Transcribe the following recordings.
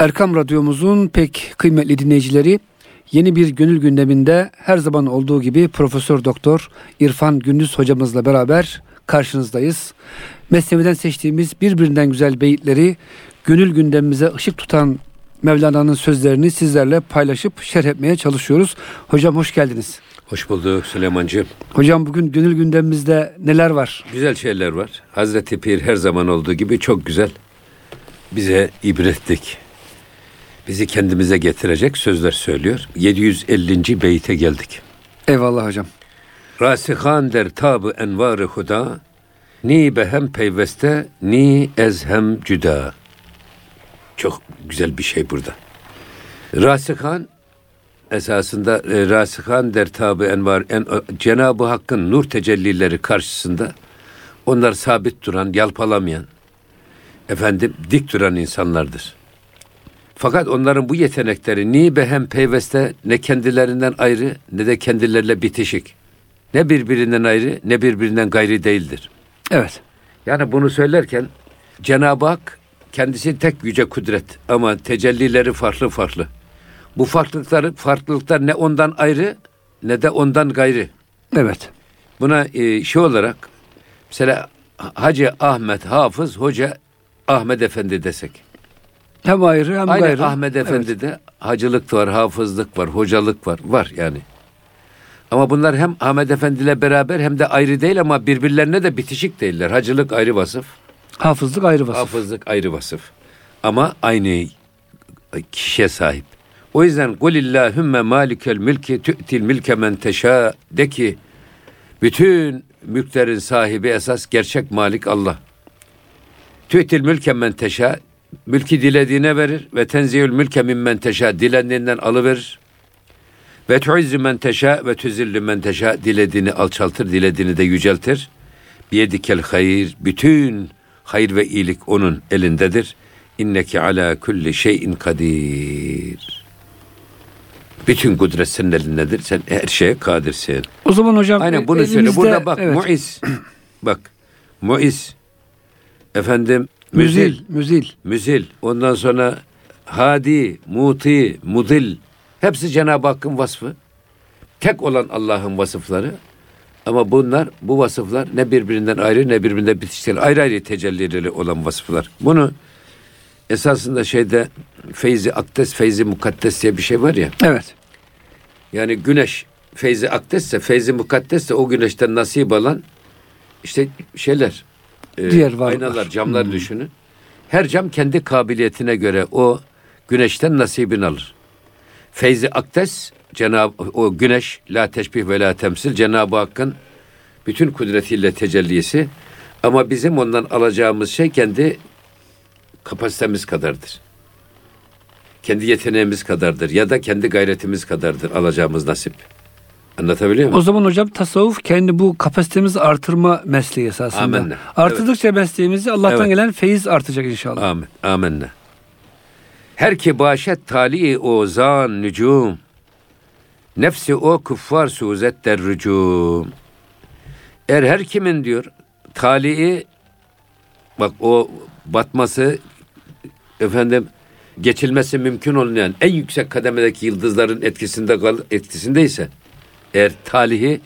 Erkam Radyomuzun pek kıymetli dinleyicileri yeni bir gönül gündeminde her zaman olduğu gibi Profesör Doktor İrfan Gündüz hocamızla beraber karşınızdayız. Mesnevi'den seçtiğimiz birbirinden güzel beyitleri gönül gündemimize ışık tutan Mevlana'nın sözlerini sizlerle paylaşıp şerh etmeye çalışıyoruz. Hocam hoş geldiniz. Hoş bulduk Süleymancığım. Hocam bugün gönül gündemimizde neler var? Güzel şeyler var. Hazreti Pir her zaman olduğu gibi çok güzel. Bize ibretlik, bizi kendimize getirecek sözler söylüyor. 750. beyte geldik. Eyvallah hocam. Rasihan der tabı envarı huda, ni behem peyveste, ni ezhem cüda. Çok güzel bir şey burada. Rasihan esasında e, Rasihan der tabı envar en, Cenab-ı Hakk'ın nur tecellileri karşısında onlar sabit duran, yalpalamayan, efendim dik duran insanlardır. Fakat onların bu yetenekleri ni behem peyveste ne kendilerinden ayrı ne de kendileriyle bitişik. Ne birbirinden ayrı ne birbirinden gayri değildir. Evet. Yani bunu söylerken Cenab-ı Hak kendisi tek yüce kudret ama tecellileri farklı farklı. Bu farklılıkları farklılıklar ne ondan ayrı ne de ondan gayrı. Evet. Buna e, şey olarak mesela Hacı Ahmet Hafız Hoca Ahmet Efendi desek. Hem ayrı hem Aynı gayrı. Ahmet Efendi'de evet. hacılık var, hafızlık var, hocalık var. Var yani. Ama bunlar hem Ahmet Efendi ile beraber hem de ayrı değil ama birbirlerine de bitişik değiller. Hacılık ayrı vasıf. Hafızlık ayrı vasıf. Hafızlık ayrı vasıf. Ama aynı kişiye sahip. O yüzden Kulillahümme malikel mülki tü'til milke men teşâ de ki bütün mülklerin sahibi esas gerçek malik Allah. Tü'til mülke men teşâ mülki dilediğine verir ve tenziyül mülke mimmen teşâ dilendiğinden alıverir. Ve tuizzu men teşâ ve tüzillü men teşâ dilediğini alçaltır, dilediğini de yüceltir. Biyedikel hayır, bütün hayır ve iyilik onun elindedir. İnneki ala kulli şeyin kadir. Bütün kudret senin elindedir. Sen her şeye kadirsin. O zaman hocam Aynen bunu elimizde, söyle. Burada bak evet. muiz. bak muiz. Efendim müzil, müzil. müzil. Ondan sonra hadi, muti, mudil. Hepsi Cenab-ı Hakk'ın vasfı. Tek olan Allah'ın vasıfları. Ama bunlar, bu vasıflar ne birbirinden ayrı ne birbirinden bitişleri. Ayrı ayrı tecellileri olan vasıflar. Bunu esasında şeyde feyzi akdes, feyzi mukaddes diye bir şey var ya. Evet. Yani güneş feyzi akdesse, feyzi mukaddesse o güneşten nasip alan işte şeyler, e, Diğer varlıklar. aynalar, camlar hmm. düşünün. Her cam kendi kabiliyetine göre o güneşten nasibini alır. Feyzi akdes Cenab o güneş la teşbih ve la temsil Cenab-ı Hakk'ın bütün kudretiyle tecellisi ama bizim ondan alacağımız şey kendi kapasitemiz kadardır. Kendi yeteneğimiz kadardır ya da kendi gayretimiz kadardır alacağımız nasip. Anlatabiliyor muyum? O zaman hocam tasavvuf kendi bu kapasitemizi artırma mesleği esasında. Amenna. Artırdıkça evet. mesleğimizi Allah'tan evet. gelen feyiz artacak inşallah. Amin. Amenna. Her ki başet tali o zan nücum. Nefsi o kuffar suzet der rücum. Er her kimin diyor tali'i bak o batması efendim geçilmesi mümkün olmayan en yüksek kademedeki yıldızların etkisinde etkisindeyse eğer talihi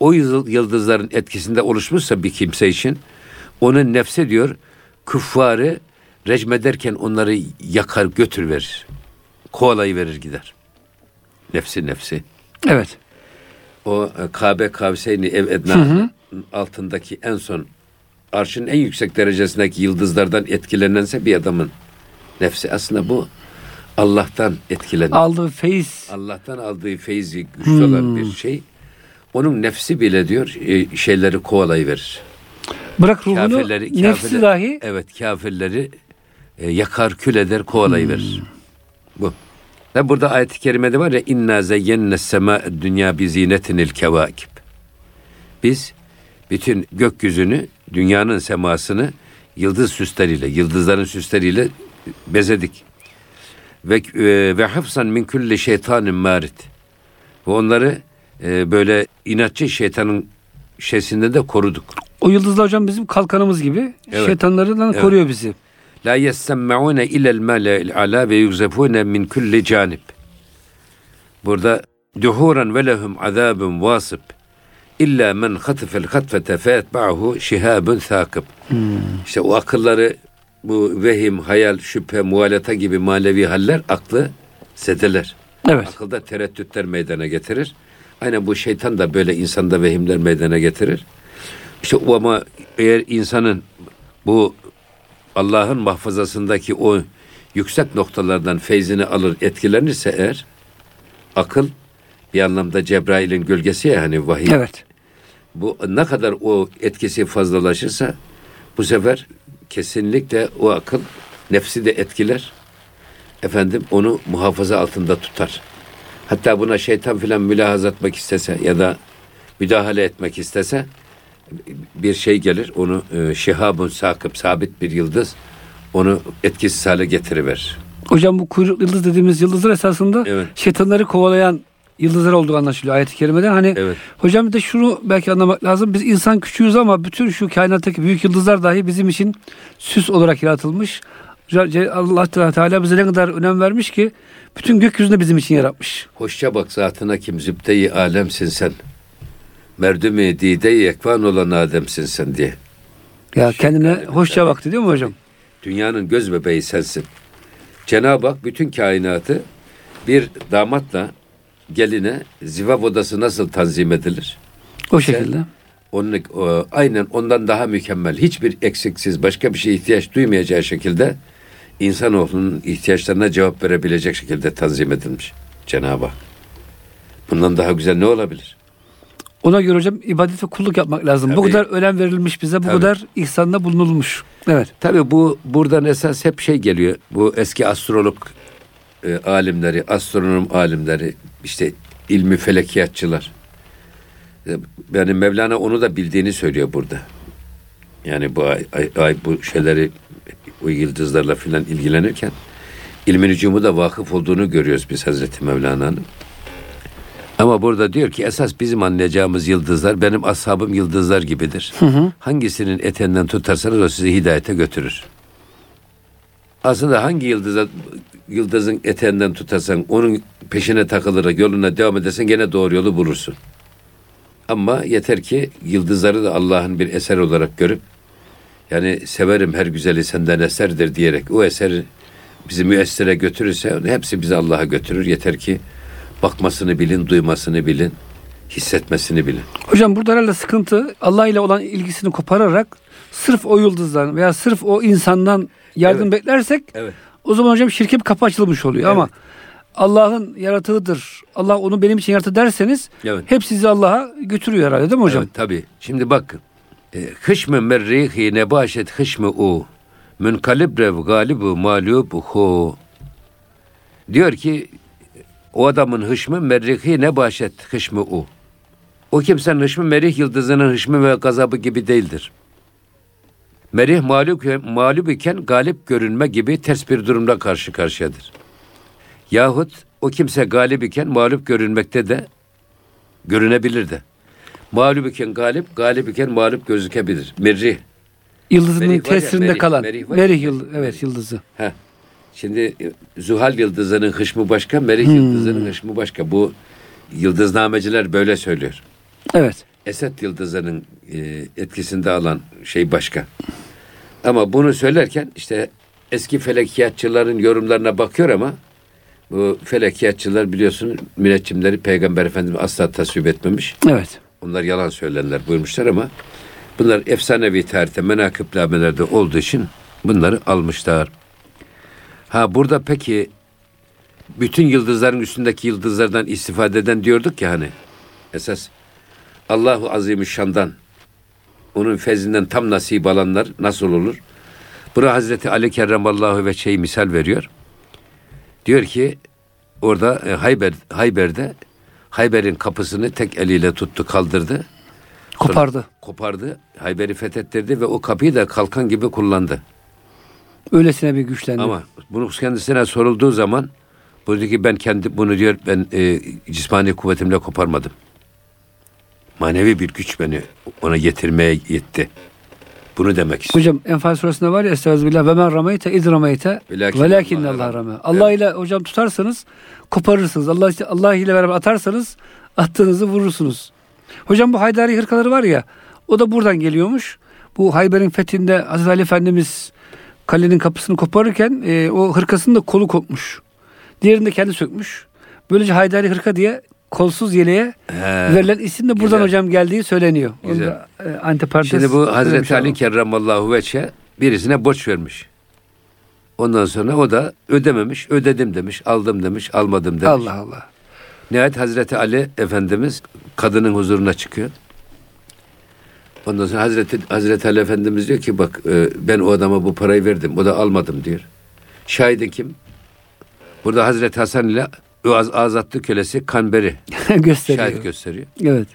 o yıldızların etkisinde oluşmuşsa bir kimse için onun nefsi diyor küffarı recmederken onları yakar götür verir. Kovalayı verir gider. Nefsi nefsi. Evet. O e, Kabe Kavseyni ev edna altındaki en son arşın en yüksek derecesindeki yıldızlardan etkilenense bir adamın nefsi aslında bu Allah'tan etkilenen. Aldığı feyiz. Allah'tan aldığı feyzi güçlü hmm. olan bir şey. Onun nefsi bile diyor e, şeyleri kovalayıverir. Bırak ruhunu kafirleri, nefsi kafirleri, dahi. Evet kafirleri e, yakar kül eder kovalayıverir. Hmm. Bu. Ve burada ayet-i kerimede var ya inna zeyyenne sema dünya bi zinetinil kevakib. Biz bütün gökyüzünü, dünyanın semasını yıldız süsleriyle, yıldızların süsleriyle bezedik. Ve e, ve hafsan min kulli şeytanin marit. Ve onları e, böyle inatçı şeytanın şeysinde de koruduk. O yıldızlar hocam bizim kalkanımız gibi. Evet. Şeytanlardan evet. koruyor bizi. La yessemme'une ilel mele'il ala ve yugzefune min kulli canib. Burada duhuran ve lehum azabun vasip. İlla men hatifel hatfete fetba'hu şihabun thakib. İşte o akılları bu vehim, hayal, şüphe, muhalata gibi manevi haller aklı zedeler. Evet. Akılda tereddütler meydana getirir. Aynen bu şeytan da böyle insanda vehimler meydana getirir. İşte ama eğer insanın bu Allah'ın mahfazasındaki o yüksek noktalardan feyzini alır, etkilenirse eğer akıl bir anlamda Cebrail'in gölgesi ya hani vahiy. Evet. Bu ne kadar o etkisi fazlalaşırsa bu sefer kesinlikle o akıl nefsi de etkiler. Efendim onu muhafaza altında tutar. Hatta buna şeytan filan mülahaz etmek istese ya da müdahale etmek istese bir şey gelir onu e, şihabun sakıp sabit bir yıldız onu etkisiz hale getiriver. Hocam bu kuyruklu yıldız dediğimiz yıldızlar esasında Evet. şeytanları kovalayan yıldızlar olduğu anlaşılıyor ayet-i kerimeden. Hani Evet. hocam bir de şunu belki anlamak lazım. Biz insan küçüğüz ama bütün şu kainattaki büyük yıldızlar dahi bizim için süs olarak yaratılmış. Allah Teala bize ne kadar önem vermiş ki bütün gökyüzünde bizim için yaratmış. Hoşça bak zatına kim zübde-i alemsin sen. Merdumi dide-i ekvan olan Adem'sin sen diye. Ya kendine hoşça bak diyor mu hocam? Dünyanın göz bebeği sensin. Cenab-ı Hak bütün kainatı bir damatla geline zivap odası nasıl tanzim edilir? O şekilde. Onun, o, aynen ondan daha mükemmel, hiçbir eksiksiz, başka bir şeye ihtiyaç duymayacağı şekilde insanoğlunun ihtiyaçlarına cevap verebilecek şekilde tanzim edilmiş Cenab-ı Hak. Bundan daha güzel ne olabilir? Ona göre hocam ibadet ve kulluk yapmak lazım. Bu Tabii. kadar önem verilmiş bize, bu Tabii. kadar ihsanda bulunulmuş. Evet. Tabii bu buradan esas hep şey geliyor. Bu eski astrolog e, alimleri, astronom alimleri, işte ilmi felekiyatçılar. E, Yani Mevlana onu da bildiğini söylüyor burada. Yani bu ay, ay, ay bu şeyleri bu yıldızlarla filan ilgilenirken ilmin hücumu da vakıf olduğunu görüyoruz biz Hazreti Mevlana'nın. Ama burada diyor ki esas bizim anlayacağımız yıldızlar benim ashabım yıldızlar gibidir. Hangisinin etenden tutarsanız o sizi hidayete götürür. Aslında hangi yıldıza, yıldızın eteğinden tutarsan onun peşine takılır yoluna devam edersen gene doğru yolu bulursun. Ama yeter ki yıldızları da Allah'ın bir eser olarak görüp yani severim her güzeli senden eserdir diyerek o eseri bizi müessire götürürse hepsi bizi Allah'a götürür. Yeter ki bakmasını bilin, duymasını bilin, hissetmesini bilin. Hocam burada herhalde sıkıntı Allah ile olan ilgisini kopararak sırf o yıldızdan veya sırf o insandan yardım Evet. beklersek Evet. o zaman hocam şirke bir kapı açılmış oluyor ama Allah'ın yaratığıdır. Allah onu benim için yarattı derseniz Evet. hep sizi Allah'a götürüyor herhalde değil mi hocam? Evet tabii. Şimdi bakın. E, Hışmı merrihi nebaşet hışmı u. Münkalib rev galibu mağlubu hu. Diyor ki o adamın hışmı merrihi nebaşet hışmı u. O kimsenin hışmı merih yıldızının hışmı ve gazabı gibi değildir. Merih mağlup, mağlup iken galip görünme gibi ters bir durumda karşı karşıyadır. Yahut o kimse galip iken mağlup görünmekte de görünebilir de. Mağlup iken galip, galip iken mağlup gözükebilir. Merih. Yıldızının Merih ya, tesirinde merih, kalan. merih Merih, ya, yıldız, evet merih. yıldızı. Heh. Şimdi e, Zuhal yıldızının hışmı başka, Merih Hmm. yıldızının hışmı başka. Bu yıldıznameciler böyle söylüyor. Evet. Esed yıldızının e, etkisinde alan şey başka. Ama bunu söylerken işte eski felekiyatçıların yorumlarına bakıyor ama bu felekiyatçılar biliyorsun müneccimleri Peygamber Efendimiz asla tasvip etmemiş. Evet. Onlar yalan söylerler buyurmuşlar ama bunlar efsanevi tarihte menakıplamelerde olduğu için bunları almışlar. Ha burada peki bütün yıldızların üstündeki yıldızlardan istifade eden diyorduk ya hani esas Allahu Azimüşşan'dan onun feyzinden tam nasip alanlar nasıl olur? Buna Hazreti Ali Kerremallahu ve şey misal veriyor. Diyor ki orada e, Hayber Hayber'de Hayber'in kapısını tek eliyle tuttu, kaldırdı. Kopardı. Kopardı, Hayber'i fethettirdi ve o kapıyı da kalkan gibi kullandı. Öylesine bir güçlendi. Ama bunu kendisine sorulduğu zaman buyurdu ki ben kendi bunu diyor ben e, cismani kuvvetimle koparmadım. Manevi bir güç beni ona getirmeye yetti. Bunu demek istiyor. Hocam Enfal suresinde var ya Estağfirullah ve men ramayte iz ramayte Velakin velakin Allah rame. Allah ile hocam tutarsanız koparırsınız. Allah Allah ile beraber atarsanız attığınızı vurursunuz. Hocam bu Haydari hırkaları var ya o da buradan geliyormuş. Bu Hayber'in fethinde Hazreti Ali Efendimiz kalenin kapısını koparırken e, o hırkasının da kolu kopmuş. Diğerini de kendi sökmüş. Böylece Haydari hırka diye kolsuz yeleğe He. verilen isim de buradan Güzel. hocam geldiği söyleniyor. Güzel. e, antiparantez Şimdi bu Hazreti Ali kerramallahu veçhe birisine borç vermiş. Ondan sonra o da ödememiş, ödedim demiş, aldım demiş, almadım demiş. Allah Allah. Nihayet Hazreti Ali Efendimiz kadının huzuruna çıkıyor. Ondan sonra Hazreti, Hazreti Ali Efendimiz diyor ki bak e, ben o adama bu parayı verdim. O da almadım diyor. Şahidi kim? Burada Hazreti Hasan ile az, azatlı kölesi Kanberi gösteriyor. şahit gösteriyor. Evet.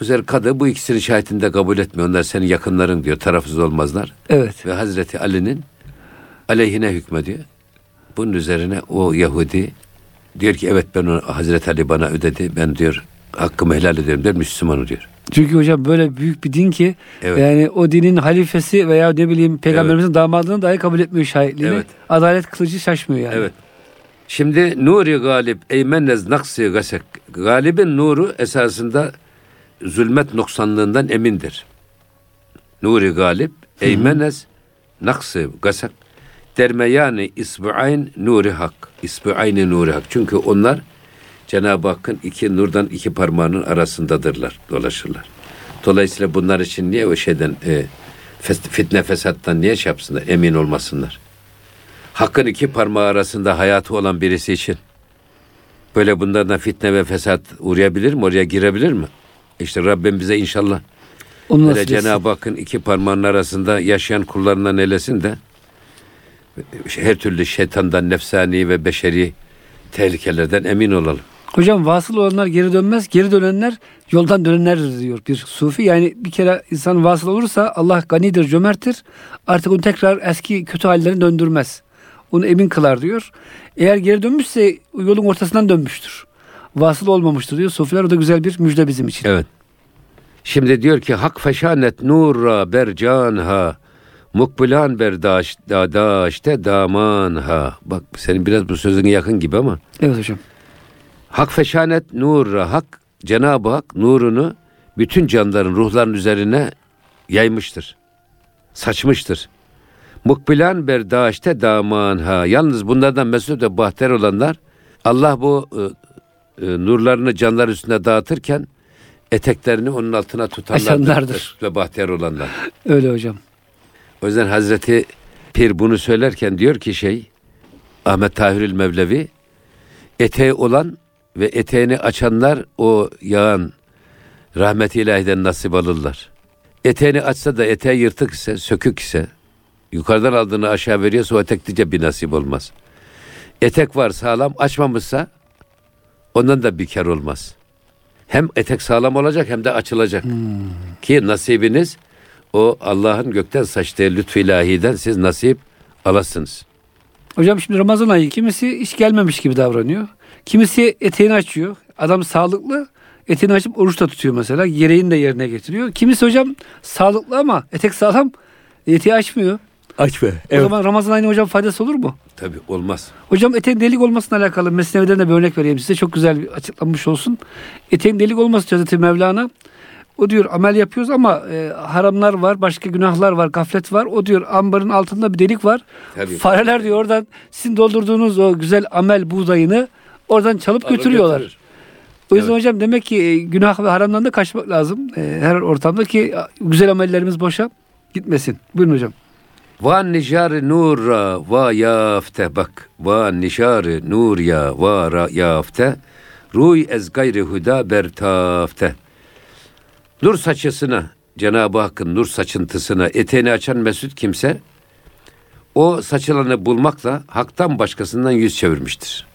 Bu sefer kadı bu ikisinin şahitini de kabul etmiyor. Onlar senin yakınların diyor. Tarafsız olmazlar. Evet. Ve Hazreti Ali'nin aleyhine hükmediyor. Bunun üzerine o Yahudi diyor ki evet ben onu Hazreti Ali bana ödedi. Ben diyor hakkımı helal ediyorum der Müslümanı diyor. Çünkü hocam böyle büyük bir din ki Evet. yani o dinin halifesi veya ne bileyim peygamberimizin damadını dahi kabul etmiyor şahitliğini. Evet. Adalet kılıcı şaşmıyor yani. Evet. Şimdi nuri galip eymennez naksi gasek. Galibin nuru esasında zulmet noksanlığından emindir. Nuri galip eymennez naksı gasak. Dermeyani isbuayn nuri hak. İsbuayni nuri hak. Çünkü onlar Cenab-ı Hakk'ın iki nurdan iki parmağının arasındadırlar, dolaşırlar. Dolayısıyla bunlar için niye o şeyden e, fitne fesattan niye şey yapsınlar, emin olmasınlar. Hakkın iki parmağı arasında hayatı olan birisi için böyle bunlardan fitne ve fesat uğrayabilir mi? Oraya girebilir mi? İşte Rabbim bize inşallah Onu böyle. Cenab-ı Hakk'ın iki parmağının arasında yaşayan kullarından eylesin de her türlü şeytandan, nefsani ve beşeri tehlikelerden emin olalım. Hocam vasıl olanlar geri dönmez. Geri dönenler yoldan dönenlerdir diyor bir sufi. Yani bir kere insan vasıl olursa Allah ganidir, cömerttir. Artık onu tekrar eski kötü hallerine döndürmez. Onu emin kılar diyor. Eğer geri dönmüşse yolun ortasından dönmüştür. Vasıl olmamıştır diyor. Sufiler o da güzel bir müjde bizim için. Evet. Şimdi diyor ki hak feşanet nurra bercanha mukbilan berdaş dadaşte damanha. Bak senin biraz bu sözüne yakın gibi ama. Evet hocam. Hak feşanet nurra hak Cenab-ı Hak nurunu bütün canların ruhların üzerine yaymıştır. Saçmıştır. Mukbilan berdaşte damanha. Yalnız bunlardan mesut ve bahtiyar olanlar Allah bu e, e, nurlarını canlar üstüne dağıtırken eteklerini onun altına tutanlardır mesut ve bahtiyar olanlar. Öyle hocam. O yüzden Hazreti Pir bunu söylerken diyor ki şey Ahmet Tahirül Mevlevi eteği olan ve eteğini açanlar o yağan rahmet-i ilahiden nasip alırlar. Eteğini açsa da eteği yırtık ise, sökük ise, yukarıdan aldığını aşağı veriyorsa o eteklice bir nasip olmaz. Etek var sağlam açmamışsa ondan da bir kar olmaz. Hem etek sağlam olacak hem de açılacak. Ki nasibiniz o Allah'ın gökten saçtığı lütfu ilahiden siz nasip alasınız. Hocam şimdi Ramazan ayı kimisi hiç gelmemiş gibi davranıyor. Kimisi eteğini açıyor. Adam sağlıklı eteğini açıp oruç da tutuyor mesela. Gereğini de yerine getiriyor. Kimisi hocam sağlıklı ama etek sağlam eteği açmıyor. Aç be. O zaman Ramazan ayının hocam faydası olur mu? Tabii olmaz. Hocam eteğin delik olmasına alakalı Mesnevi'den de bir örnek vereyim size. Çok güzel bir açıklanmış olsun. Eteğin delik olması Hazreti Mevlana. O diyor amel yapıyoruz ama e, haramlar var, başka günahlar var, gaflet var. O diyor ambarın altında bir delik var. Tabii. Fareler diyor oradan sizin doldurduğunuz o güzel amel buğdayını oradan çalıp Alır götürüyorlar. götürür. O yüzden Evet. hocam demek ki e, günah ve haramdan da kaçmak lazım. E, her ortamda ki güzel amellerimiz boşa gitmesin. Buyurun hocam. Va nişar nurra va yafte bak. Va nişar nur ya va yafte. Ruy ez gayri huda bertafte. Nur saçısına Cenab-ı Hakk'ın nur saçıntısına eteğini açan mesut kimse o saçılanı bulmakla haktan başkasından yüz çevirmiştir.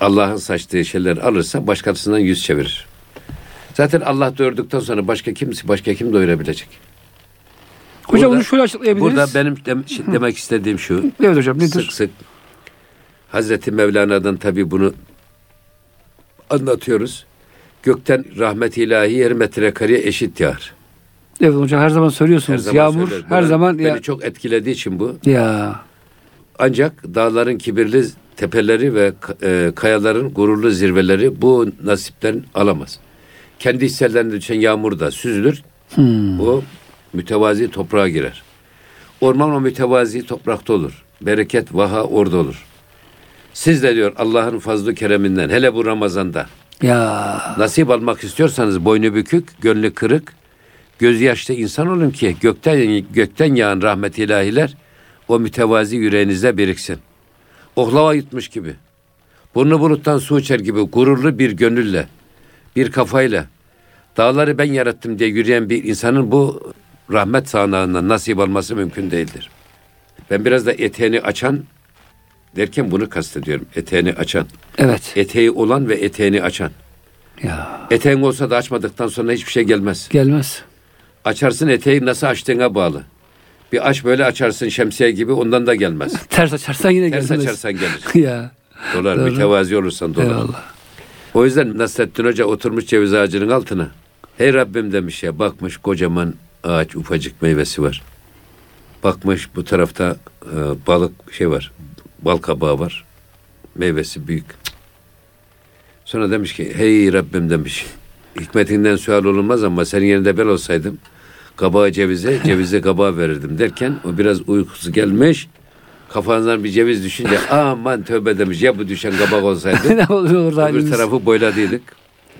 Allah'ın saçtığı şeyler alırsa başkasından yüz çevirir. Zaten Allah doyurduktan sonra başka kimse başka kim doyurabilecek? Hocam Burada- bunu şöyle açıklayabiliriz. Burada benim dem- şey- demek istediğim şu. Evet hocam nedir? Sık sık Hazreti Mevlana'dan tabi bunu anlatıyoruz. Gökten rahmet ilahi yer metrekareye eşit yağar. Evet hocam her zaman söylüyorsunuz. Her zaman Yağmur söylerim. her Bana- zaman beni ya, çok etkilediği için bu. ya Ancak dağların kibirli tepeleri ve e, kayaların gururlu zirveleri bu nasipten alamaz. Kendi hisselerine düşen yağmur da süzülür. Hmm. O mütevazi toprağa girer. Orman o mütevazi toprakta olur. Bereket, vaha orada olur. Siz de diyor Allah'ın fazlı kereminden hele bu Ramazan'da ya nasip almak istiyorsanız boynu bükük, gönlü kırık, gözü yaşlı insan olun ki gökten gökten yağan rahmet ilahiler o mütevazi yüreğinizde biriksin. Oklava yutmuş gibi. Burnu buluttan su içer gibi gururlu bir gönülle, bir kafayla dağları ben yarattım diye yürüyen bir insanın bu rahmet sağanağından nasip alması mümkün değildir. Ben biraz da eteğini açan derken bunu kastediyorum. Eteğini açan. evet Eteği olan ve eteğini açan. ya Eteğin olsa da açmadıktan sonra hiçbir şey gelmez. gelmez. Açarsın eteği nasıl açtığına bağlı. Bir aç böyle açarsın şemsiye gibi ondan da gelmez. Ters açarsan yine Ters gelmez. açarsan gelir. ya Dolar Doğru. mütevazi olursan dolar. eyvallah. O yüzden Nasrettin Hoca oturmuş ceviz ağacının altına. Hey Rabbim demiş ya bakmış kocaman ağaç ufacık meyvesi var. Bakmış bu tarafta e, balık şey var. Bal kabağı var. Meyvesi büyük. Sonra demiş ki hey Rabbim demiş. Hikmetinden sual olunmaz ama senin yerinde ben olsaydım kabağı cevize, cevize kabağı verirdim derken o biraz uykusu gelmiş. Kafanızdan bir ceviz düşünce aman tövbe demiş ya bu düşen kabak olsaydı. ne oluyor orada Öbür halimiz? tarafı boyladıydık.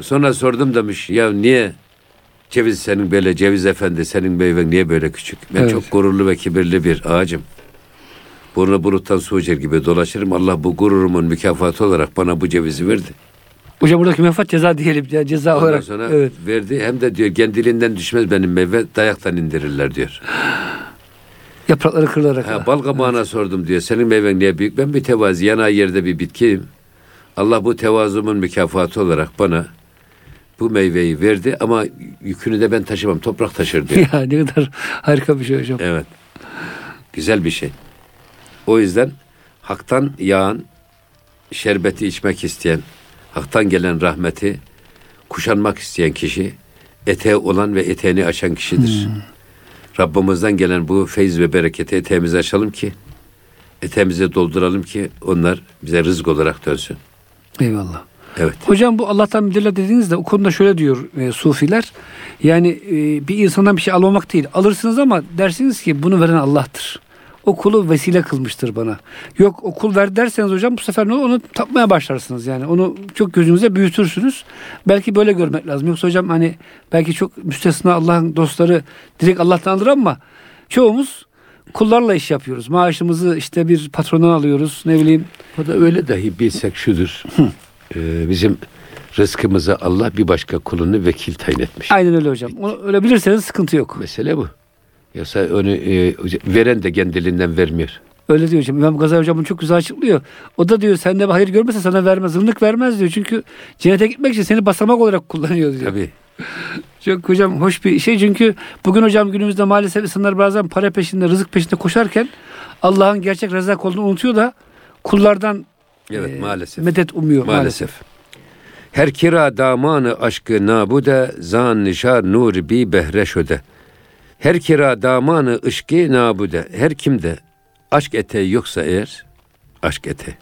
Sonra sordum demiş ya niye ceviz senin böyle ceviz efendi senin meyven niye böyle küçük? Ben Evet. çok gururlu ve kibirli bir ağacım. Burnu buluttan su içer gibi dolaşırım. Allah bu gururumun mükafatı olarak bana bu cevizi verdi. Hocam buradaki mefat ceza diyelim ya ceza Ondan olarak. sonra Evet. verdi. Hem de diyor kendiliğinden düşmez benim meyve dayaktan indirirler diyor. Yaprakları kırılarak. Ha, bal kabağına sordum diyor. Senin meyven niye büyük? Ben bir tevazi yanağı yerde bir bitkiyim. Allah bu tevazumun mükafatı olarak bana bu meyveyi verdi ama yükünü de ben taşımam. Toprak taşır diyor. ya ne kadar harika bir şey hocam. evet. Güzel bir şey. O yüzden haktan yağan şerbeti içmek isteyen, haktan gelen rahmeti kuşanmak isteyen kişi eteği olan ve eteğini açan kişidir. Rabbimizden gelen bu feyz ve bereketi eteğimizi açalım ki eteğimizi dolduralım ki onlar bize rızk olarak dönsün. Eyvallah. Evet. Hocam bu Allah'tan müdürler dediğinizde o konuda şöyle diyor e, sufiler. Yani e, bir insandan bir şey almamak değil. Alırsınız ama dersiniz ki bunu veren Allah'tır. O kulu vesile kılmıştır bana. Yok o kul ver derseniz hocam bu sefer ne olur? onu tapmaya başlarsınız yani. Onu çok gözünüze büyütürsünüz. Belki böyle görmek lazım. Yoksa hocam hani belki çok müstesna Allah'ın dostları direkt Allah'tandır ama çoğumuz kullarla iş yapıyoruz. Maaşımızı işte bir patrona alıyoruz. Ne bileyim O da öyle dahi bilsek şudur. Ee, bizim rızkımıza Allah bir başka kulunu vekil tayin etmiş. Aynen öyle hocam. Onu öyle bilirseniz sıkıntı yok. Mesele bu. Yoksa onu e, veren de kendiliğinden vermiyor. Öyle diyor hocam. İmam Gazali hocam bunu çok güzel açıklıyor. O da diyor sende hayır görmese sana vermez. Zırnık vermez diyor. Çünkü cennete gitmek için seni basamak olarak kullanıyor diyor. Tabii. Çok hocam hoş bir şey. Çünkü bugün hocam günümüzde maalesef insanlar bazen para peşinde, rızık peşinde koşarken Allah'ın gerçek rezak olduğunu unutuyor da kullardan Evet e, maalesef. medet umuyor maalesef. Maalesef. Her kira damanı aşkı nabude zan nişar nur bi behre şöde. Her kira damanı ışkı nabude. Her kimde aşk eteği yoksa eğer aşk eteği.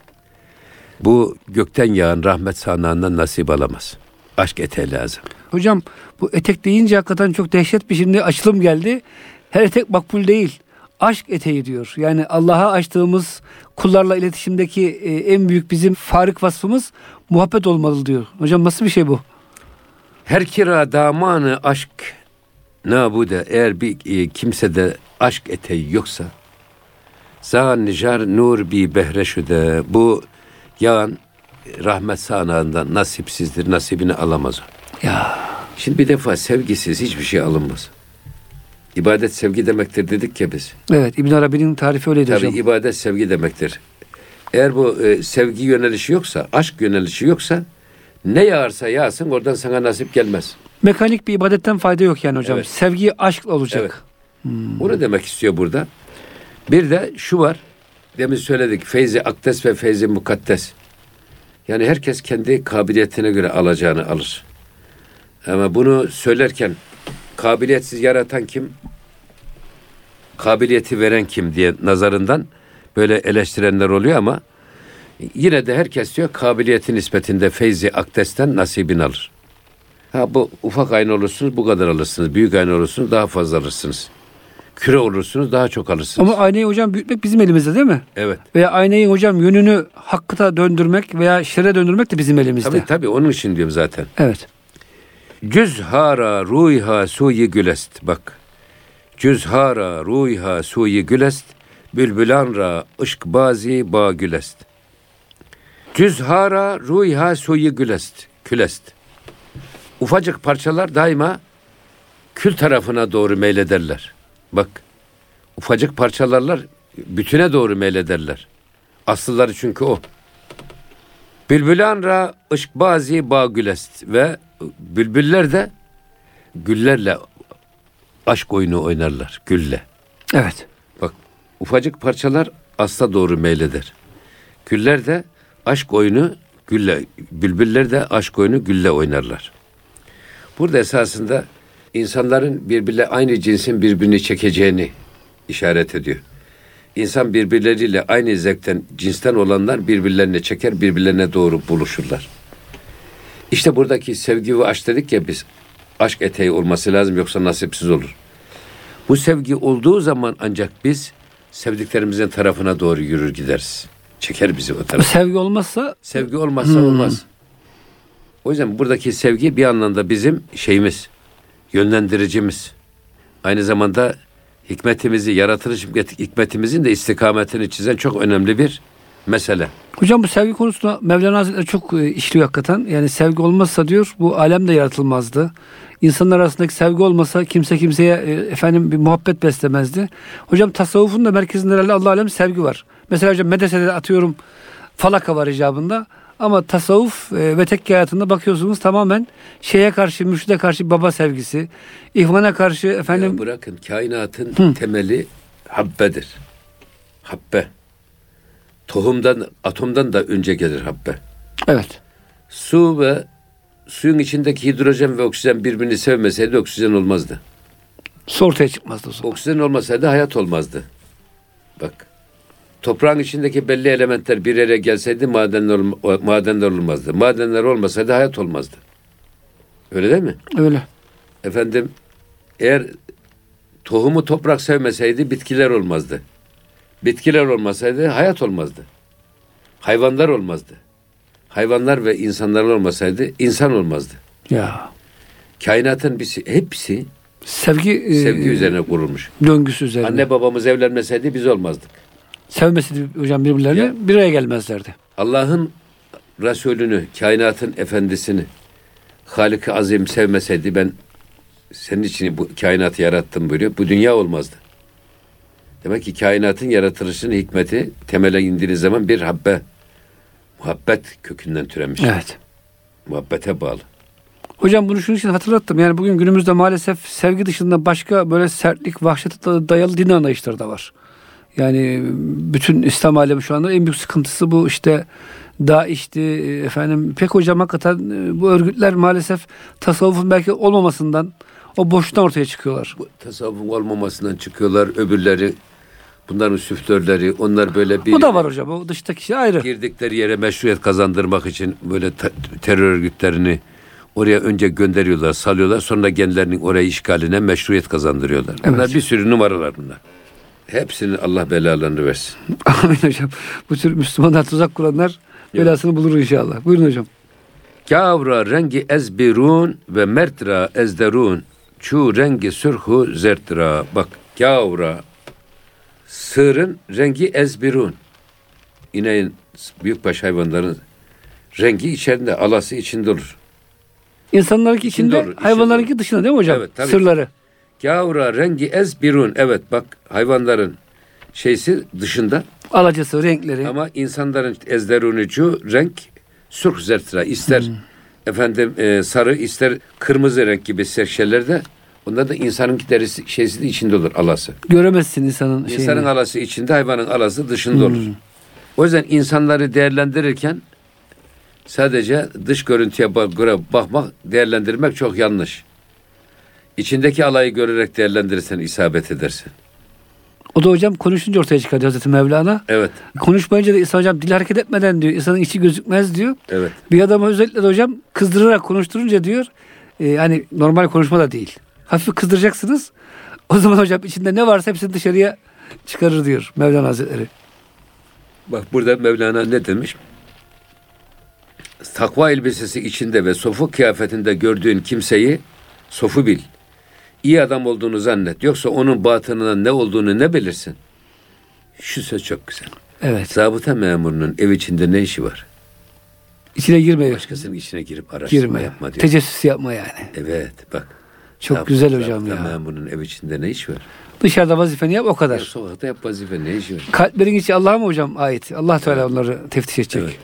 Bu gökten yağan rahmet sahnağından nasip alamaz. Aşk eteği lazım. Hocam bu etek deyince hakikaten çok dehşet bir şimdi açılım geldi. Her etek makbul değil. Aşk eteği diyor. Yani Allah'a açtığımız kullarla iletişimdeki e, en büyük bizim farık vasfımız muhabbet olmalı diyor. Hocam nasıl bir şey bu? Her kira damanı aşk nabude eğer bir e, kimsede aşk eteği yoksa zan nijar nur bi behreşüde bu yağan rahmet sağanağından nasipsizdir nasibini alamaz. Ya Şimdi bir defa sevgisiz hiçbir şey alınmaz. İbadet sevgi demektir dedik ya biz. evet İbn Arabi'nin tarifi öyleydi Tabii hocam. ibadet sevgi demektir. Eğer bu e, sevgi yönelişi yoksa, aşk yönelişi yoksa ne yağarsa yağsın oradan sana nasip gelmez. Mekanik bir ibadetten fayda yok yani hocam. Evet. Sevgi aşkla olacak. Evet. Onu demek istiyor burada. Bir de şu var. Demin söyledik. Feyzi akdes ve feyzi mukaddes. Yani herkes kendi kabiliyetine göre alacağını alır. Ama bunu söylerken kabiliyetsiz yaratan kim? Kabiliyeti veren kim diye nazarından böyle eleştirenler oluyor ama yine de herkes diyor kabiliyeti nispetinde feyzi akdesten nasibini alır. Ha bu ufak aynı olursunuz bu kadar alırsınız. Büyük aynı olursunuz daha fazla alırsınız. Küre olursunuz daha çok alırsınız. Ama aynayı hocam büyütmek bizim elimizde değil mi? evet. Veya aynayı hocam yönünü hakkıta döndürmek veya şere döndürmek de bizim elimizde. Tabii tabii onun için diyorum zaten. Evet. Cüzhara ruyha suyi gülest. Bak. Cüzhara ruyha suyi gülest. Bülbülanra ışk bazi ba gülest. Cüzhara ruyha suyi gülest. Külest. Ufacık parçalar daima kül tarafına doğru meylederler. Bak. Ufacık parçalarlar bütüne doğru meylederler. Asılları çünkü o. Bülbülanra ışk bazi ba gülest ve bülbüller de güllerle aşk oyunu oynarlar gülle. Evet. Bak ufacık parçalar asla doğru meyleder. Güller de aşk oyunu gülle, bülbüller de aşk oyunu gülle oynarlar. Burada esasında insanların birbirle aynı cinsin birbirini çekeceğini işaret ediyor. İnsan birbirleriyle aynı zevkten, cinsten olanlar birbirlerine çeker, birbirlerine doğru buluşurlar. İşte buradaki sevgi ve aşk dedik ya biz. Aşk eteği olması lazım yoksa nasipsiz olur. Bu sevgi olduğu zaman ancak biz sevdiklerimizin tarafına doğru yürür gideriz. Çeker bizi o tarafa. Sevgi olmazsa Sevgi olmazsa olmaz. O yüzden buradaki sevgi bir anlamda bizim şeyimiz, yönlendiricimiz. Aynı zamanda hikmetimizi, yaratılış hikmetimizin de istikametini çizen çok önemli bir mesele. Hocam bu sevgi konusunda Mevlana Hazretleri çok e, işliyor hakikaten. Yani sevgi olmazsa diyor bu alem de yaratılmazdı. İnsanlar arasındaki sevgi olmasa kimse kimseye e, efendim bir muhabbet beslemezdi. Hocam tasavvufun da merkezinde herhalde Allah alem sevgi var. Mesela hocam medresede atıyorum falaka var icabında. Ama tasavvuf e, ve tekke hayatında bakıyorsunuz tamamen şeye karşı, mürşide karşı baba sevgisi. ihvana karşı efendim Ya bırakın kainatın temeli habbedir. Habbe. Tohumdan, atomdan da önce gelir habbe. evet. Su ve suyun içindeki hidrojen ve oksijen birbirini sevmeseydi oksijen olmazdı. Su ortaya çıkmazdı o zaman. Oksijen olmasaydı hayat olmazdı. Bak. Toprağın içindeki belli elementler bir yere gelseydi madenler, madenler olmazdı. Madenler olmasaydı hayat olmazdı. Öyle değil mi? Öyle. Efendim eğer tohumu toprak sevmeseydi bitkiler olmazdı. Bitkiler olmasaydı hayat olmazdı. Hayvanlar olmazdı. Hayvanlar ve insanlar olmasaydı insan olmazdı. Ya. Kainatın birisi, hepsi Sevgi, e, sevgi üzerine kurulmuş. döngüsü üzerine. Anne babamız evlenmeseydi biz olmazdık. Sevmeseydi hocam birbirlerini Ya. bir araya gelmezlerdi. Allah'ın Resulünü, kainatın efendisini Halik-i Azim sevmeseydi ben senin için bu kainatı yarattım buyuruyor. Bu dünya olmazdı. Demek ki kainatın yaratılışının hikmeti temele indiğiniz zaman bir habbe, muhabbet kökünden türemiş. Evet. Muhabbete bağlı. Hocam bunu şunun için hatırlattım. Yani bugün günümüzde maalesef sevgi dışında başka böyle sertlik, vahşete dayalı din anlayışları da var. Yani bütün İslam alemi şu anda en büyük sıkıntısı bu işte DAEŞ'ti efendim. Pek hocam hakikaten e, bu örgütler maalesef tasavvufun belki olmamasından o boşluktan ortaya çıkıyorlar. Bu tasavvufun olmamasından çıkıyorlar öbürleri bunların süftörleri onlar böyle bir Bu da var hocam. O dıştaki şey ayrı. girdikleri yere meşruiyet kazandırmak için böyle te- terör örgütlerini oraya önce gönderiyorlar, salıyorlar. Sonra kendilerinin orayı işgaline meşruiyet kazandırıyorlar. Bunlar Evet. bir sürü numaralar bunlar. Hepsini Allah belalarını versin. Amin hocam. Bu tür Müslümanlar tuzak kuranlar belasını bulur inşallah. Buyurun hocam. Kavra rengi ezbirun ve mertra ezderun. Çu rengi sürhu zertra. Bak kavra sığırın rengi ezbirun. İneğin büyükbaş hayvanların rengi içerisinde alası içinde olur. İnsanlarınki içinde, İçinde olur, içinde hayvanlarınki dışında değil mi hocam? Evet, tabii. Sırları. Gavra rengi ezbirun. Evet bak hayvanların şeysi dışında Alacası, renkleri. ama insanların ezderunucu renk sürh zertra. İster efendim e, sarı ister kırmızı renk gibi şeylerde onda da insanın derisi şeysi de içinde olur alası. Göremezsin insanın şeyini. İnsanın alası içinde hayvanın alası dışında olur. O yüzden insanları değerlendirirken sadece dış görüntüye göre bakmak, değerlendirmek çok yanlış. İçindeki alayı görerek değerlendirirsen isabet edersin. O da hocam konuşunca ortaya çıkar diyor Hazreti Mevlana. Evet. Konuşmayınca da insan hocam dil hareket etmeden diyor. insanın içi gözükmez diyor. Evet. Bir adamı özellikle de hocam kızdırarak konuşturunca diyor. E, hani normal konuşma da değil. Hafif kızdıracaksınız. O zaman hocam içinde ne varsa hepsini dışarıya çıkarır diyor Mevlana Hazretleri. Bak burada Mevlana ne demiş? Takva elbisesi içinde ve sofu kıyafetinde gördüğün kimseyi sofu bil. İyi adam olduğunu zannet. Yoksa onun batınından ne olduğunu ne bilirsin? Şu söz çok güzel. Evet. Zabıta memurunun ev içinde ne işi var? İçine girme. Başkasının içine girip araştırma Girme. yapma diyor. Tecessüs yapma yani. Evet bak. Çok Zabıta- güzel hocam zabıta ya. memurunun ev içinde ne işi var? Dışarıda vazifeni yap o Ya kadar. sokakta yap vazife ne işi var? Kalplerin içi Allah'a mı hocam ait? Allah Teala onları teftiş edecek. Evet.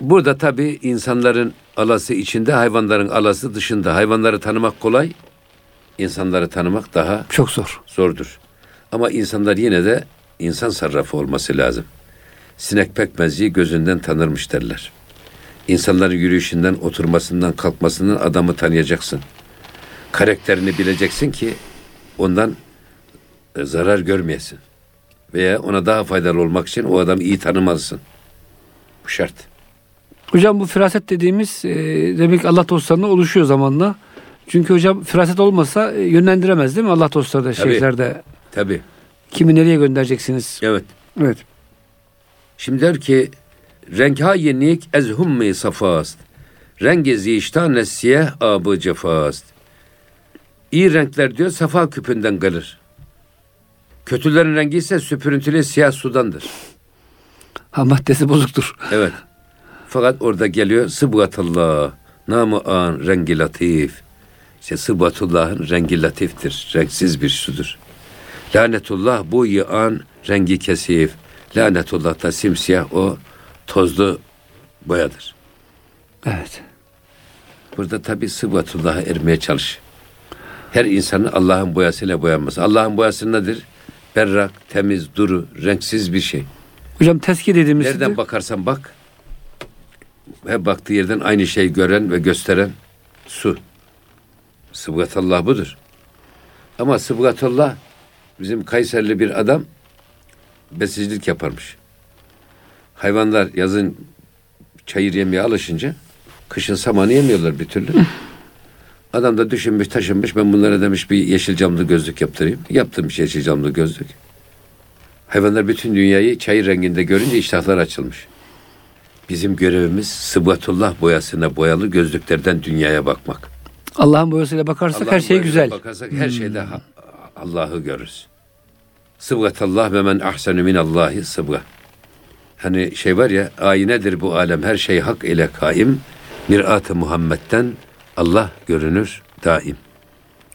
Burada tabii insanların alası içinde, hayvanların alası dışında. Hayvanları tanımak kolay, insanları tanımak daha Çok zor. zordur. Ama insanlar yine de insan sarrafı olması lazım. Sinek pekmezciyi gözünden tanırmış derler. İnsanların yürüyüşünden, oturmasından, kalkmasından adamı tanıyacaksın. Karakterini bileceksin ki ondan e, zarar görmeyesin. Veya ona daha faydalı olmak için o adamı iyi tanımalısın. Bu şart. Hocam bu firaset dediğimiz e, demek Allah dostlarına oluşuyor zamanla. Çünkü hocam firaset olmasa e, yönlendiremez değil mi Allah dostları da Tabii. şeyhlerde. de Tabii. Kimi nereye göndereceksiniz? Evet. Evet. Şimdi der ki renkha yenik ez hummi safast. Rengi ziştane siyah abı cefast. İyi renkler diyor safa küpünden kalır. Kötülerin rengi ise süpürüntülü siyah sudandır. Ha maddesi bozuktur. Evet. Fakat orada geliyor sıbgatullah. Namı an rengi latif. İşte sıbgatullahın rengi latiftir. Renksiz bir sudur. Lanetullah bu yıan rengi kesif. Lanetullah da simsiyah o tozlu boyadır. Evet. Burada tabi sıbgatullah'a ermeye çalış. Her insanın Allah'ın boyasıyla boyanması. Allah'ın boyası nedir? Berrak, temiz, duru, renksiz bir şey. Hocam teski dediğimiz Nereden bakarsan bak. Hep baktığı yerden aynı şeyi gören ve gösteren su. Sıbgatullah budur. Ama Sıbgatullah bizim Kayserli bir adam besicilik yaparmış. Hayvanlar yazın çayır yemeye alışınca kışın samanı yemiyorlar bir türlü. Adam da düşünmüş taşınmış ben bunlara demiş bir yeşil camlı gözlük yaptırayım. Yaptırmış yeşil camlı gözlük. Hayvanlar bütün dünyayı çayır renginde görünce iştahlar açılmış. Bizim görevimiz sıbgatullah boyasına boyalı gözlüklerden dünyaya bakmak. Allah'ın boyasıyla bakarsak Allah'ın her şey güzel. Bakarsak her şeyde ha- Allah'ı görürüz. Sıbgatallah ve men ahsenu minallahi sıbga. Hani şey var ya ayinedir bu alem her şey hak ile kaim. Mirat-ı Muhammed'den Allah görünür daim.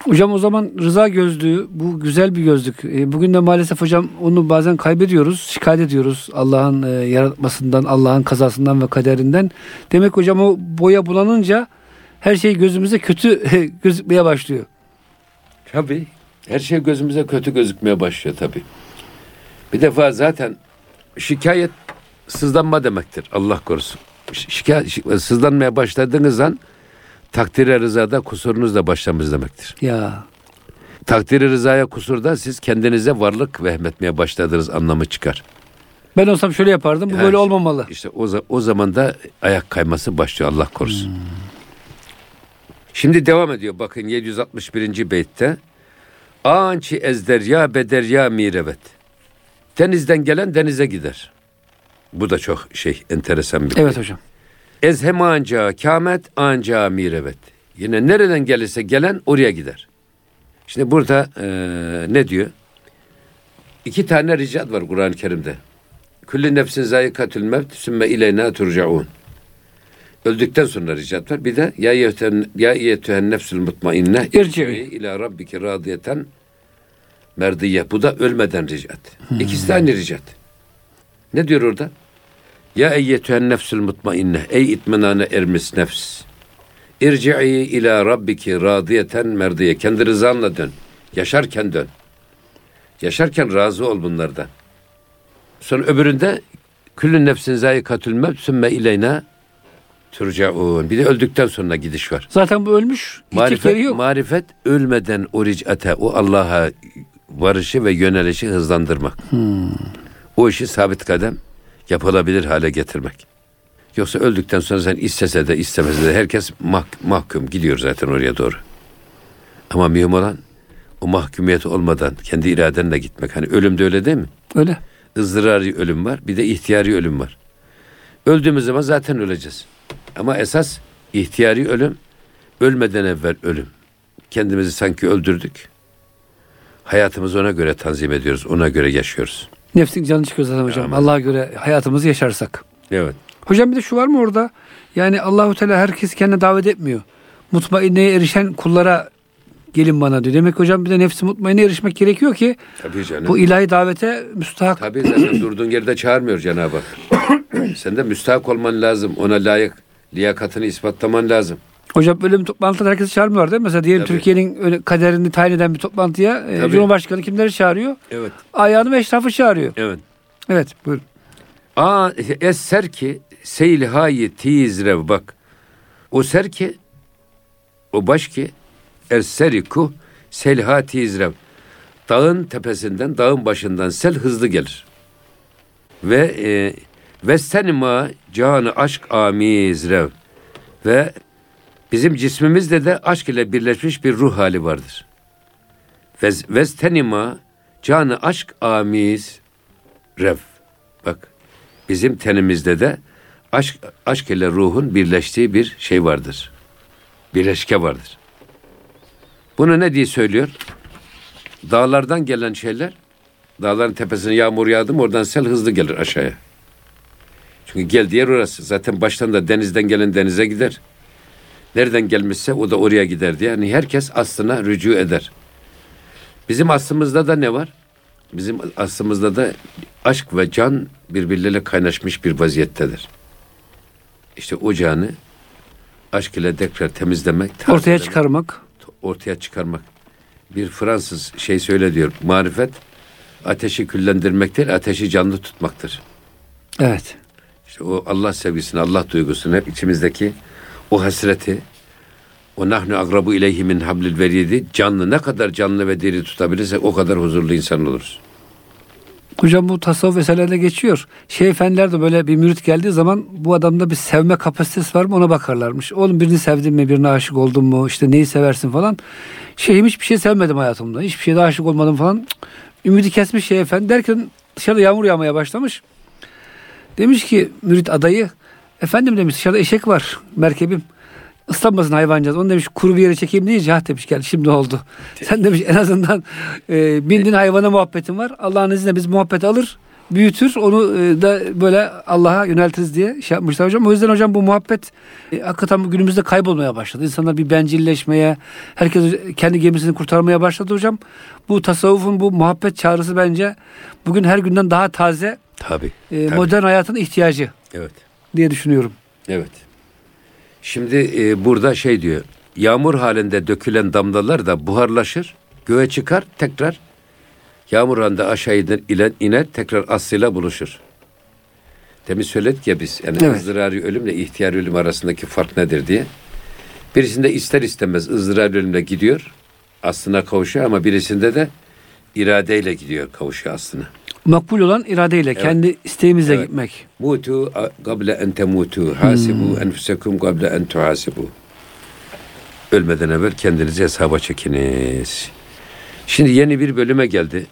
Hocam o zaman rıza gözlüğü bu güzel bir gözlük. E, bugün de maalesef hocam onu bazen kaybediyoruz, şikayet ediyoruz Allah'ın e, yaratmasından, Allah'ın kazasından ve kaderinden. Demek hocam o boya bulanınca her şey gözümüze kötü gözükmeye başlıyor. Tabii. Her şey gözümüze kötü gözükmeye başlıyor tabii. Bir defa zaten şikayet sızlanma demektir. Allah korusun. Şikayet, şi- sızlanmaya başladığınız an takdire rızada kusurunuz da başlamış demektir. Ya Takdiri rızaya kusurda siz kendinize varlık vehmetmeye başladığınız anlamı çıkar. ben olsam şöyle yapardım. Bu Yani böyle olmamalı. İşte o, o zaman da ayak kayması başlıyor Allah korusun. Şimdi devam ediyor bakın 761. beytte. Ançi ezderya bederya mirevet. Denizden gelen denize gider. Bu da çok şey enteresan bir Evet hocam. Ezhem anca kâmet anca mirevet. Yine nereden gelirse gelen oraya gider. Şimdi burada eee, ne diyor? İki tane ricat var Kur'an-ı Kerim'de. Kulli nefsin zayikatül mevt sümme ileyna turcaun. Öldükten sonra ricat var. Bir de ya yeten ya yetühen nefsül mutmainne İrci'i. ila rabbiki radiyeten merdiye. Bu da ölmeden ricat. İkisi de aynı ricat. Ne diyor orada? Ya eyyetühen nefsül mutmainne. Ey itminane ermiş nefs. İrci'i ila rabbiki radiyeten merdiye. Kendi rızanla dön. Yaşarken dön. Yaşarken razı ol bunlardan. Sonra öbüründe küllü nefsin zayikatül mevt sümme ileyna Turcaun. Bir de öldükten sonra gidiş var. Zaten bu ölmüş. Marifet, yok. marifet ölmeden uricate o Allah'a varışı ve yönelişi hızlandırmak. O işi sabit kadem yapılabilir hale getirmek. Yoksa öldükten sonra sen istese de istemese de herkes mah- mahkum gidiyor zaten oraya doğru. Ama mühim olan o mahkumiyet olmadan kendi iradenle gitmek. Hani ölüm de öyle değil mi? Öyle. ızdırari ölüm var, bir de ihtiyari ölüm var. Öldüğümüz zaman zaten öleceğiz. Ama esas ihtiyari ölüm, ölmeden evvel ölüm. Kendimizi sanki öldürdük. Hayatımızı ona göre tanzim ediyoruz, ona göre yaşıyoruz. Nefsin canı çıkıyor zaten hocam. Amin. Allah'a göre hayatımızı yaşarsak. Evet. Hocam bir de şu var mı orada? Yani Allahu Teala herkes kendine davet etmiyor. Mutmainneye erişen kullara gelin bana diyor. Demek hocam bir de nefsi mutmainneye erişmek gerekiyor ki Tabii canım. bu ilahi davete müstahak. Tabii zaten durduğun yerde çağırmıyor Cenab-ı Hak. Sen de müstahak olman lazım. Ona layık liyakatını ispatlaman lazım. Hocam böyle bir toplantıda herkesi çağırmıyorlar değil mi? Mesela diyelim Tabii. Türkiye'nin kaderini tayin eden bir toplantıya e, Tabii. Cumhurbaşkanı kimleri çağırıyor? Evet. Ayağını ve eşrafı çağırıyor. Evet. Evet buyurun. A eser ki seylhayi tizrev bak. O ser ki o baş ki erseriku selha tizrev. Dağın tepesinden, dağın başından sel hızlı gelir. Ve e, vestenima canı aşk amizrev. Ve bizim cisimimizde de aşk ile birleşmiş bir ruh hali vardır. Vez, vestenima canı aşk amiz rev. Bak bizim tenimizde de aşk aşk ile ruhun birleştiği bir şey vardır. Birleşke vardır. Bunu ne diye söylüyor? Dağlardan gelen şeyler, dağların tepesine yağmur yağdı mı oradan sel hızlı gelir aşağıya. Çünkü geldiği yer orası. Zaten baştan da denizden gelen denize gider. Nereden gelmişse o da oraya gider diye. Yani herkes aslına rücu eder. Bizim aslımızda da ne var? Bizim aslımızda da aşk ve can birbirleriyle kaynaşmış bir vaziyettedir. İşte o canı aşk ile tekrar temizlemek, Ortaya çıkarmak. ortaya çıkarmak. Bir Fransız şey söyle diyor. Marifet ateşi küllendirmek değil, ateşi canlı tutmaktır. Evet. İşte o Allah sevgisini, Allah duygusunu hep içimizdeki o hasreti, o nahnu agrabu ileyhi min hablil veridi canlı ne kadar canlı ve diri tutabilirsek o kadar huzurlu insan oluruz. Hocam bu tasavvuf eserlerinde geçiyor. Şeyh efendiler de böyle bir mürit geldiği zaman bu adamda bir sevme kapasitesi var mı ona bakarlarmış. Oğlum birini sevdin mi, birine aşık oldun mu, işte neyi seversin falan. Şeyhim hiçbir şey sevmedim hayatımda. Hiçbir şeye de aşık olmadım falan. Ümidi kesmiş Şeyh efendi derken dışarıda yağmur yağmaya başlamış. Demiş ki mürit adayı, efendim demiş dışarıda eşek var merkebim. Islanmasın hayvancağız. Onu demiş kuru bir yere çekeyim deyince ha demiş gel şimdi oldu. Sen demiş en azından e, bindin hayvana muhabbetin var. Allah'ın izniyle biz muhabbeti alır büyütür onu e, da böyle Allah'a yöneltiriz diye şey yapmışlar hocam. O yüzden hocam bu muhabbet e, hakikaten bu günümüzde kaybolmaya başladı. İnsanlar bir bencilleşmeye, herkes kendi gemisini kurtarmaya başladı hocam. Bu tasavvufun bu muhabbet çağrısı bence bugün her günden daha taze Tabii. e, tabii. modern hayatın ihtiyacı Evet. Diye düşünüyorum. Evet. Şimdi e, burada şey diyor. Yağmur halinde dökülen damlalar da buharlaşır, göğe çıkar, tekrar yağmur halinde aşağı iner, iner, tekrar aslıyla buluşur. Demin söyledik ya biz yani Evet. ızdırari ölümle ihtiyar ölüm arasındaki fark nedir diye. Birisinde ister istemez ızdırari ölümle gidiyor, aslına kavuşuyor ama birisinde de iradeyle gidiyor kavuşuyor aslına. Makbul olan iradeyle, kendi isteğimizle Evet. gitmek. Mutu gable en temutu. Hasibu enfusekum gable en tuhasibu. Ölmeden evvel kendinizi hesaba çekiniz. Şimdi yeni bir bölüme geldi.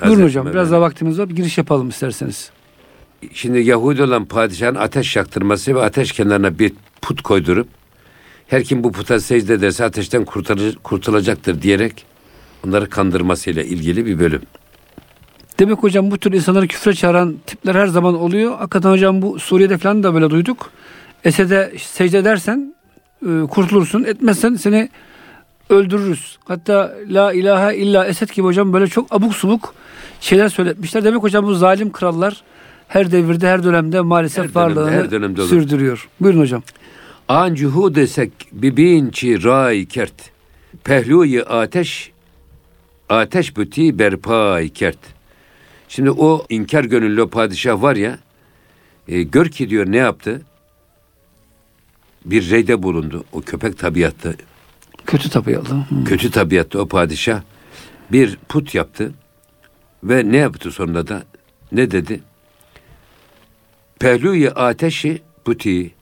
Buyurun Hazreti hocam biraz Mevlana. daha vaktimiz var. Bir giriş yapalım isterseniz. Şimdi Yahudi olan padişahın ateş yaktırması ve ateş kenarına bir put koydurup her kim bu puta secde ederse ateşten kurtarır, kurtulacaktır diyerek onları kandırmasıyla ilgili bir bölüm. Demek hocam bu tür insanları küfre çağıran tipler her zaman oluyor. Hakikaten hocam bu Suriye'de falan da böyle duyduk. Esed'e secde edersen e, kurtulursun. Etmezsen seni öldürürüz. Hatta la ilahe illa Esed gibi hocam böyle çok abuk subuk şeyler söyletmişler. Demek hocam bu zalim krallar her devirde her dönemde maalesef Her dönemde, varlığını her dönemde olur. sürdürüyor. Buyurun hocam. An cuhud desek bibinçi ray kert. Pehluyi ateş ateş büti berpay kert. Şimdi o inkar gönüllü padişah var ya e, gör ki diyor ne yaptı? bir reyde bulundu. O köpek tabiatlı, Kötü tabiatlı. Hı. kötü tabiatlı o padişah bir put yaptı ve ne yaptı sonunda da ne dedi? Pehluyi ateşi puti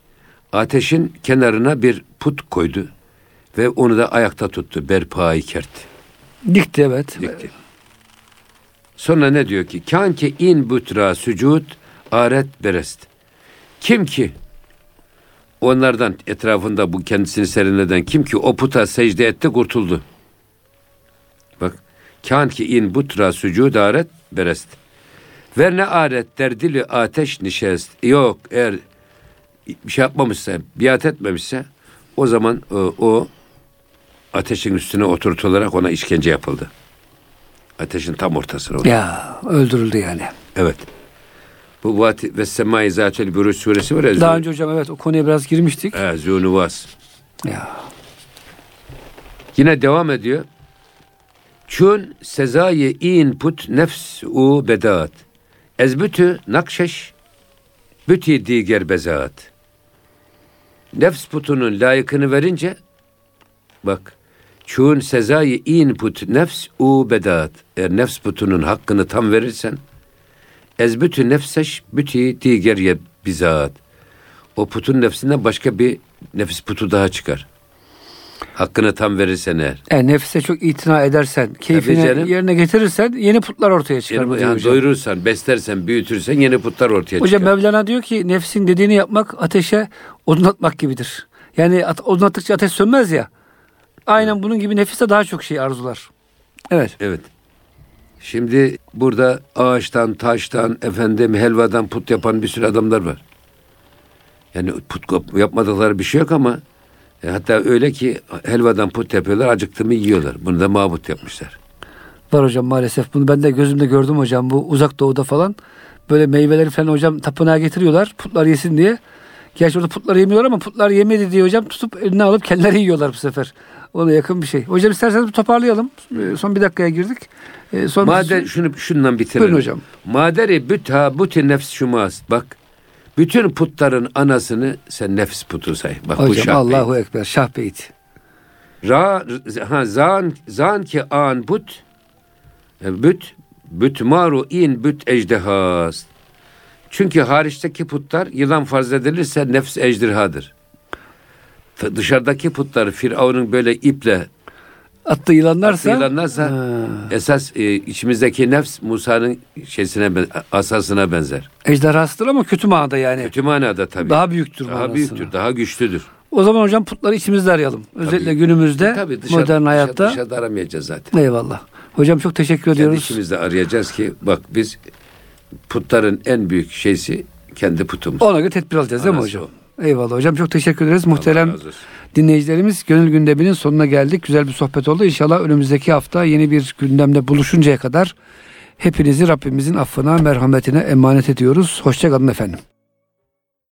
ateşin kenarına bir put koydu ve onu da ayakta tuttu. Berpayı kert. Dikti evet. Dikti. Sonra ne diyor ki? Kan ki in butra sücud aret berest. Kim ki onlardan etrafında bu kendisini serinleden kim ki o puta secde etti kurtuldu. Bak. Kan ki in butra sücud aret berest. Ver ne aret derdili ateş nişest. Yok eğer bir şey yapmamışsa, biat etmemişse o zaman o, o ateşin üstüne oturtularak ona işkence yapıldı. Ateşin tam ortasına. Ya öldürüldü yani. Evet. Bu Vati ve Semai Zatel Buruş suresi var ya. Daha önce hocam evet o konuya biraz girmiştik. Evet, Zûnuvas. Ya. Yine devam ediyor. Çün sezayı in put nefs u bedaat. Ezbütü nakşeş büti diğer bezaat. Nefs putunun layıkını verince bak çün sezayı in put nefs u bedaat. Eğer nefs putunun hakkını tam verirsen ezbütü nefseş büti diğer ye bizaat. O putun nefsinden başka bir nefis putu daha çıkar. Hakkını tam verirsen eğer. Yani nefse çok itina edersen, keyfini canım. yerine getirirsen yeni putlar ortaya çıkar. Yani, yani hocam. doyurursan, beslersen, büyütürsen yeni putlar ortaya Hocam çıkar. Mevlana diyor ki nefsin dediğini yapmak ateşe odun atmak gibidir. Yani at, odun attıkça ateş sönmez ya. Aynen bunun gibi nefis de daha çok şey arzular. Evet. Evet. Şimdi burada ağaçtan, taştan, efendim helvadan put yapan bir sürü adamlar var. Yani put yapmadıkları bir şey yok ama e, hatta öyle ki helvadan put yapıyorlar, acıktı mı yiyorlar. Bunu da mabut yapmışlar. Var hocam maalesef. Bunu ben de gözümde gördüm hocam. Bu uzak doğuda falan böyle meyveleri falan hocam tapınağa getiriyorlar. Putlar yesin diye. Gerçi orada putları yemiyorlar ama putlar yemedi diye hocam tutup eline alıp kendileri yiyorlar bu sefer. Ona yakın bir şey. Hocam isterseniz bir toparlayalım. Ee, Son bir dakikaya girdik. Ee, Son Mader şunu şundan bitirelim. Buyurun hocam. Maderi büta buti nefs şumas. Bak bütün putların anasını sen nefs putu say. Bak bu Hocam şah Allahu Ekber. Şah Beyt. Ra ha zan zan ki an but e, büt büt maru in büt ejderhas. Çünkü hariçteki putlar yılan farz edilirse nefs ejderhadır. Dışarıdaki putları Firavun'un böyle iple Attığı yılanlarsa yılanlarsa Ha. esas e, içimizdeki nefs Musa'nın şeysine asasına benzer. ejderhasıdır ama kötü manada yani. Kötü manada tabii. Daha büyüktür Daha manasına. büyüktür, daha güçlüdür. O zaman hocam putları içimizde arayalım. Özellikle Tabii. günümüzde Tabii dışarı, modern hayatta. Dışarı, dışarıda aramayacağız zaten. Eyvallah. Hocam çok teşekkür Kendi ediyoruz. içimizde arayacağız ki bak biz putların en büyük şeysi kendi putumuz. Ona göre tedbir alacağız değil mi Anası hocam? Eyvallah hocam çok teşekkür ederiz. Muhterem razı olsun. dinleyicilerimiz gönül gündeminin sonuna geldik. Güzel bir sohbet oldu. İnşallah önümüzdeki hafta yeni bir gündemde buluşuncaya kadar hepinizi Rabbimizin affına, merhametine emanet ediyoruz. Hoşçakalın efendim.